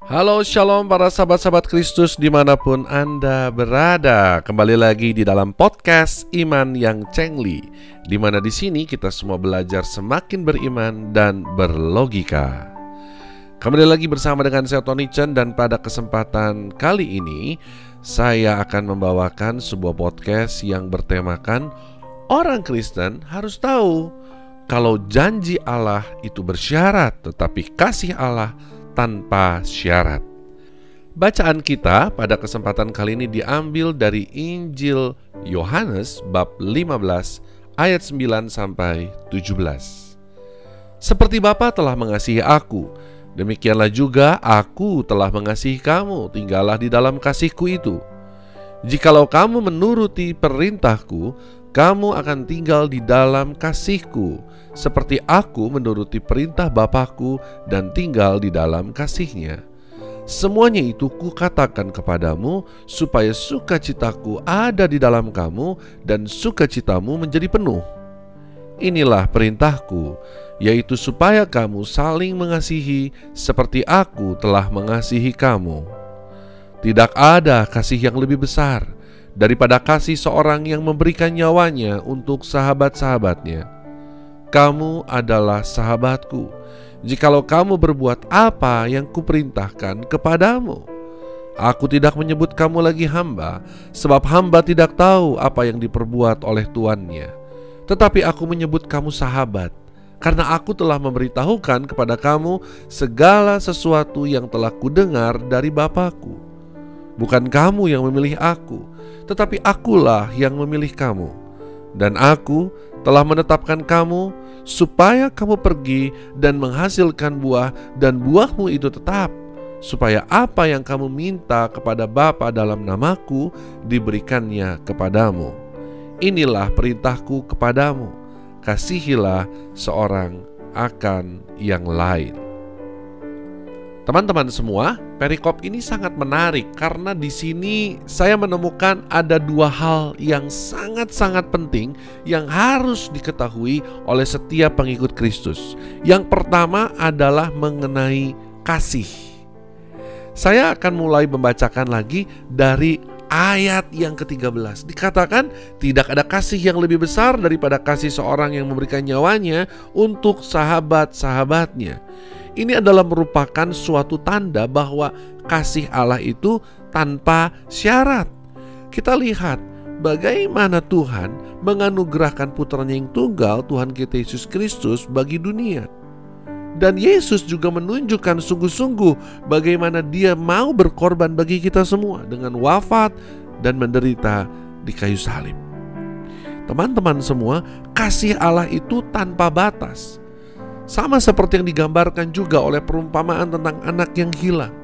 Halo Shalom para sahabat-sahabat Kristus di mana pun Anda berada. Kembali lagi di dalam podcast Iman yang Cengli Di mana di sini kita semua belajar semakin beriman dan berlogika. Kembali lagi bersama dengan saya Tony Chen Dan pada kesempatan kali ini Saya akan membawakan sebuah podcast yang bertemakan Orang Kristen harus tahu Kalau janji Allah itu bersyarat Tetapi kasih Allah tanpa syarat. Bacaan kita pada kesempatan kali ini diambil dari Injil Yohanes bab 15 ayat 9 sampai 17. Seperti Bapa telah mengasihi aku, demikianlah juga aku telah mengasihi kamu, tinggallah di dalam kasihku itu. Jikalau kamu menuruti perintahku, kamu akan tinggal di dalam kasihku, seperti aku menuruti perintah Bapakku dan tinggal di dalam kasihnya. Semuanya itu kukatakan kepadamu supaya sukacitaku ada di dalam kamu dan sukacitamu menjadi penuh. Inilah perintahku, yaitu supaya kamu saling mengasihi seperti aku telah mengasihi kamu. Tidak ada kasih yang lebih besar daripada kasih seorang yang memberikan nyawanya untuk sahabat-sahabatnya. Kamu adalah sahabatku, jikalau kamu berbuat apa yang kuperintahkan kepadamu. Aku tidak menyebut kamu lagi hamba, sebab hamba tidak tahu apa yang diperbuat oleh tuannya. Tetapi aku menyebut kamu sahabat, karena aku telah memberitahukan kepada kamu segala sesuatu yang telah kudengar dari Bapakku. Bukan kamu yang memilih aku, tetapi akulah yang memilih kamu. Dan aku telah menetapkan kamu supaya kamu pergi dan menghasilkan buah dan buahmu itu tetap supaya apa yang kamu minta kepada Bapa dalam namaku diberikannya kepadamu. Inilah perintahku kepadamu, kasihilah seorang akan yang lain. Teman-teman semua, perikop ini sangat menarik karena di sini saya menemukan ada dua hal yang sangat-sangat penting yang harus diketahui oleh setiap pengikut Kristus. Yang pertama adalah mengenai kasih. Saya akan mulai membacakan lagi dari ayat yang ke-13 Dikatakan tidak ada kasih yang lebih besar daripada kasih seorang yang memberikan nyawanya untuk sahabat-sahabatnya ini adalah merupakan suatu tanda bahwa kasih Allah itu tanpa syarat. Kita lihat bagaimana Tuhan menganugerahkan putranya yang tunggal Tuhan kita Yesus Kristus bagi dunia. Dan Yesus juga menunjukkan sungguh-sungguh bagaimana dia mau berkorban bagi kita semua dengan wafat dan menderita di kayu salib. Teman-teman semua, kasih Allah itu tanpa batas. Sama seperti yang digambarkan juga oleh perumpamaan tentang anak yang hilang.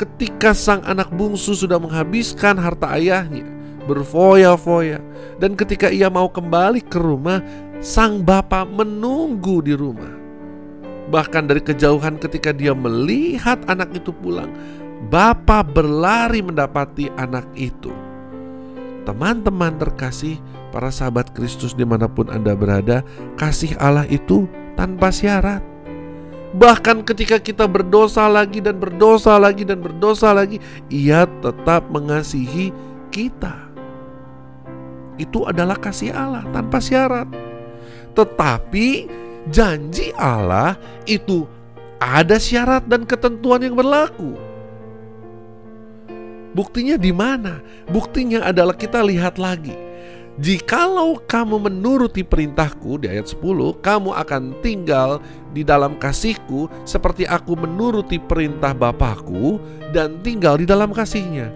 Ketika sang anak bungsu sudah menghabiskan harta ayahnya, berfoya-foya, dan ketika ia mau kembali ke rumah, sang bapak menunggu di rumah. Bahkan dari kejauhan ketika dia melihat anak itu pulang, bapak berlari mendapati anak itu. Teman-teman terkasih, para sahabat Kristus di mana pun Anda berada, kasih Allah itu tanpa syarat. Bahkan ketika kita berdosa lagi dan berdosa lagi dan berdosa lagi, Ia tetap mengasihi kita. Itu adalah kasih Allah tanpa syarat. Tetapi janji Allah itu ada syarat dan ketentuan yang berlaku. Buktinya di mana? Buktinya adalah kita lihat lagi Jikalau kamu menuruti perintahku di ayat 10 Kamu akan tinggal di dalam kasihku Seperti aku menuruti perintah Bapakku Dan tinggal di dalam kasihnya.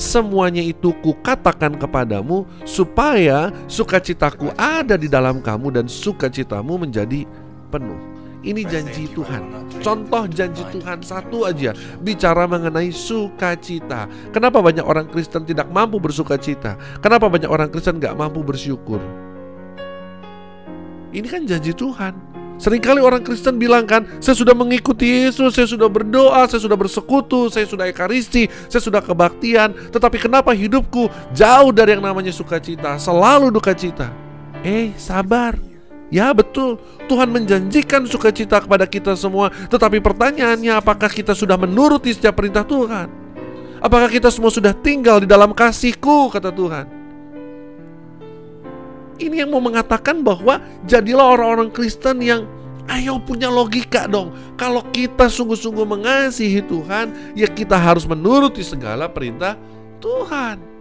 Semuanya itu kukatakan kepadamu Supaya sukacitaku ada di dalam kamu Dan sukacitamu menjadi penuh ini janji Tuhan. Contoh janji Tuhan satu aja bicara mengenai sukacita. Kenapa banyak orang Kristen tidak mampu bersukacita? Kenapa banyak orang Kristen gak mampu bersyukur? Ini kan janji Tuhan. Seringkali orang Kristen bilang kan, saya sudah mengikuti Yesus, saya sudah berdoa, saya sudah bersekutu, saya sudah ekaristi, saya sudah kebaktian. Tetapi kenapa hidupku jauh dari yang namanya sukacita, selalu duka cita? Eh, sabar. Ya betul, Tuhan menjanjikan sukacita kepada kita semua. Tetapi pertanyaannya apakah kita sudah menuruti setiap perintah Tuhan? Apakah kita semua sudah tinggal di dalam kasihku, kata Tuhan? Ini yang mau mengatakan bahwa Jadilah orang-orang Kristen yang Ayo punya logika dong. Kalau kita sungguh-sungguh mengasihi Tuhan Ya kita harus menuruti segala perintah Tuhan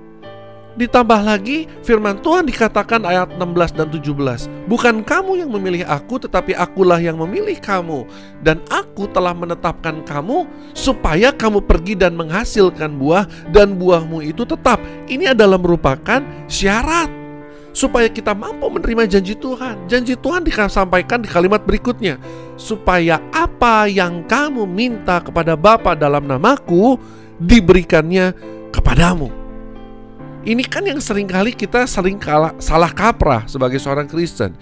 Ditambah lagi firman Tuhan dikatakan ayat 16 dan 17 Bukan kamu yang memilih aku tetapi akulah yang memilih kamu. Dan aku telah menetapkan kamu supaya kamu pergi dan menghasilkan buah Dan buahmu itu tetap. Ini adalah merupakan syarat Supaya kita mampu menerima janji Tuhan. Janji Tuhan disampaikan di kalimat berikutnya Supaya apa yang kamu minta kepada Bapa dalam namaku Diberikannya kepadamu ini kan yang sering kali kita sering kalah, salah kaprah sebagai seorang Kristen.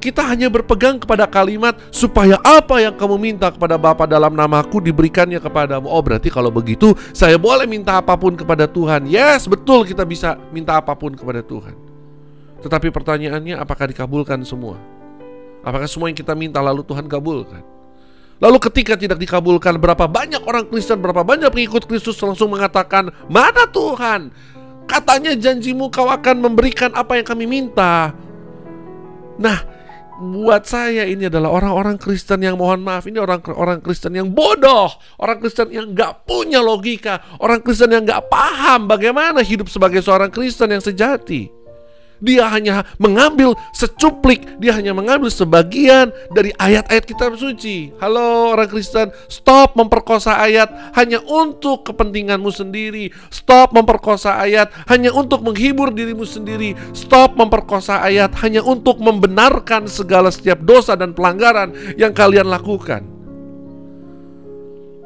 Kita hanya berpegang kepada kalimat supaya apa yang kamu minta kepada Bapa dalam namaku diberikannya kepadamu. Oh berarti kalau begitu saya boleh minta apa pun kepada Tuhan. Yes betul kita bisa minta apa pun kepada Tuhan. Tetapi pertanyaannya apakah dikabulkan semua? Apakah semua yang kita minta lalu Tuhan kabulkan? Lalu ketika tidak dikabulkan berapa banyak orang Kristen, berapa banyak pengikut Kristus langsung mengatakan, "Mana Tuhan? Katanya janjimu kau akan memberikan apa yang kami minta. Nah, buat saya ini adalah orang-orang Kristen yang mohon maaf ini orang-orang Kristen yang bodoh, orang Kristen yang nggak punya logika, orang Kristen yang nggak paham bagaimana hidup sebagai seorang Kristen yang sejati. Dia hanya mengambil secuplik, dia hanya mengambil sebagian dari ayat-ayat kitab suci. Halo orang Kristen, stop memperkosa ayat hanya untuk kepentinganmu sendiri. Stop memperkosa ayat hanya untuk menghibur dirimu sendiri. Stop memperkosa ayat hanya untuk membenarkan segala setiap dosa dan pelanggaran yang kalian lakukan.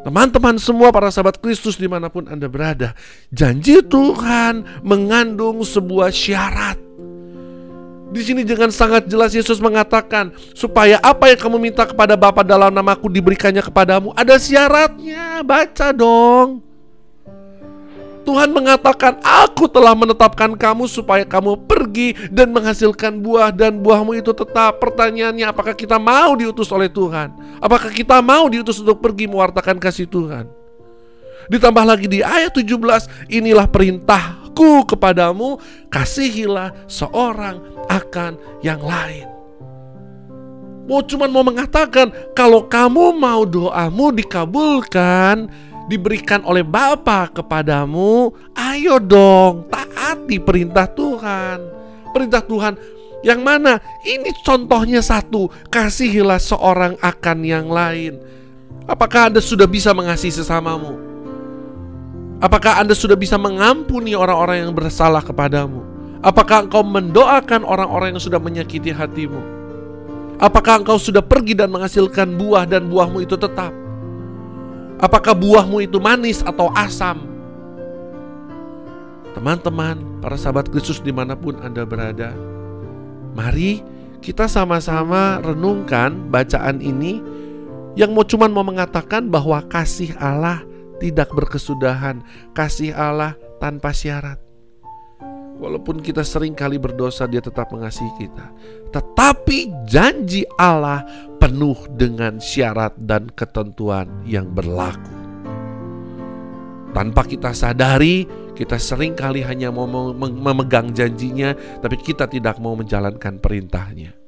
Teman-teman semua para sahabat Kristus di mana pun Anda berada Janji Tuhan mengandung sebuah syarat di sini dengan sangat jelas Yesus mengatakan supaya apa yang kamu minta kepada Bapa dalam namaku diberikannya kepadamu. Ada syaratnya, baca dong. Tuhan mengatakan, "Aku telah menetapkan kamu supaya kamu pergi dan menghasilkan buah dan buahmu itu tetap." Pertanyaannya, apakah kita mau diutus oleh Tuhan? Apakah kita mau diutus untuk pergi mewartakan kasih Tuhan? Ditambah lagi di ayat 17, inilah perintahku kepadamu, kasihilah seorang akan yang lain. Mau cuman mau mengatakan kalau kamu mau doamu dikabulkan, diberikan oleh Bapa kepadamu, ayo dong taati perintah Tuhan. Perintah Tuhan yang mana? Ini contohnya satu, kasihilah seorang akan yang lain. Apakah Anda sudah bisa mengasihi sesamamu? Apakah Anda sudah bisa mengampuni orang-orang yang bersalah kepadamu? Apakah engkau mendoakan orang-orang yang sudah menyakiti hatimu? Apakah engkau sudah pergi dan menghasilkan buah dan buahmu itu tetap? Apakah buahmu itu manis atau asam? Teman-teman, para sahabat Kristus di mana pun Anda berada, mari kita sama-sama renungkan bacaan ini yang mau cuman mau mengatakan bahwa kasih Allah tidak berkesudahan, kasih Allah tanpa syarat. Walaupun kita sering kali berdosa, Dia tetap mengasihi kita. Tetapi janji Allah penuh dengan syarat dan ketentuan yang berlaku. Tanpa kita sadari, kita sering kali hanya mau memegang janjinya, tapi kita tidak mau menjalankan perintahnya.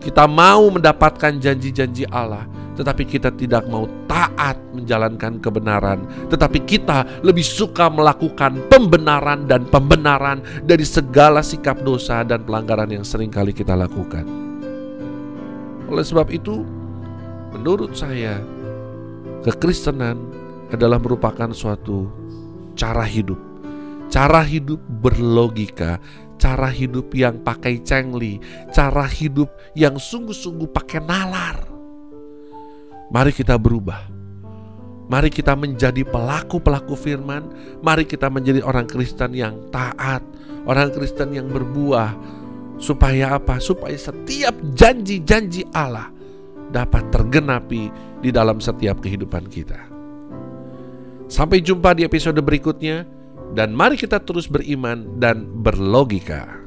Kita mau mendapatkan janji-janji Allah, tetapi kita tidak mau taat menjalankan kebenaran, tetapi kita lebih suka melakukan pembenaran dan pembenaran dari segala sikap dosa dan pelanggaran yang sering kali kita lakukan. Oleh sebab itu, menurut saya, kekristenan adalah merupakan suatu cara hidup, cara hidup berlogika, cara hidup yang pakai cengli, cara hidup yang sungguh-sungguh pakai nalar. Mari kita berubah. Mari kita menjadi pelaku-pelaku firman. Mari kita menjadi orang Kristen yang taat, orang Kristen yang berbuah. Supaya apa? Supaya setiap janji-janji Allah dapat tergenapi di dalam setiap kehidupan kita. Sampai jumpa di episode berikutnya dan mari kita terus beriman dan berlogika.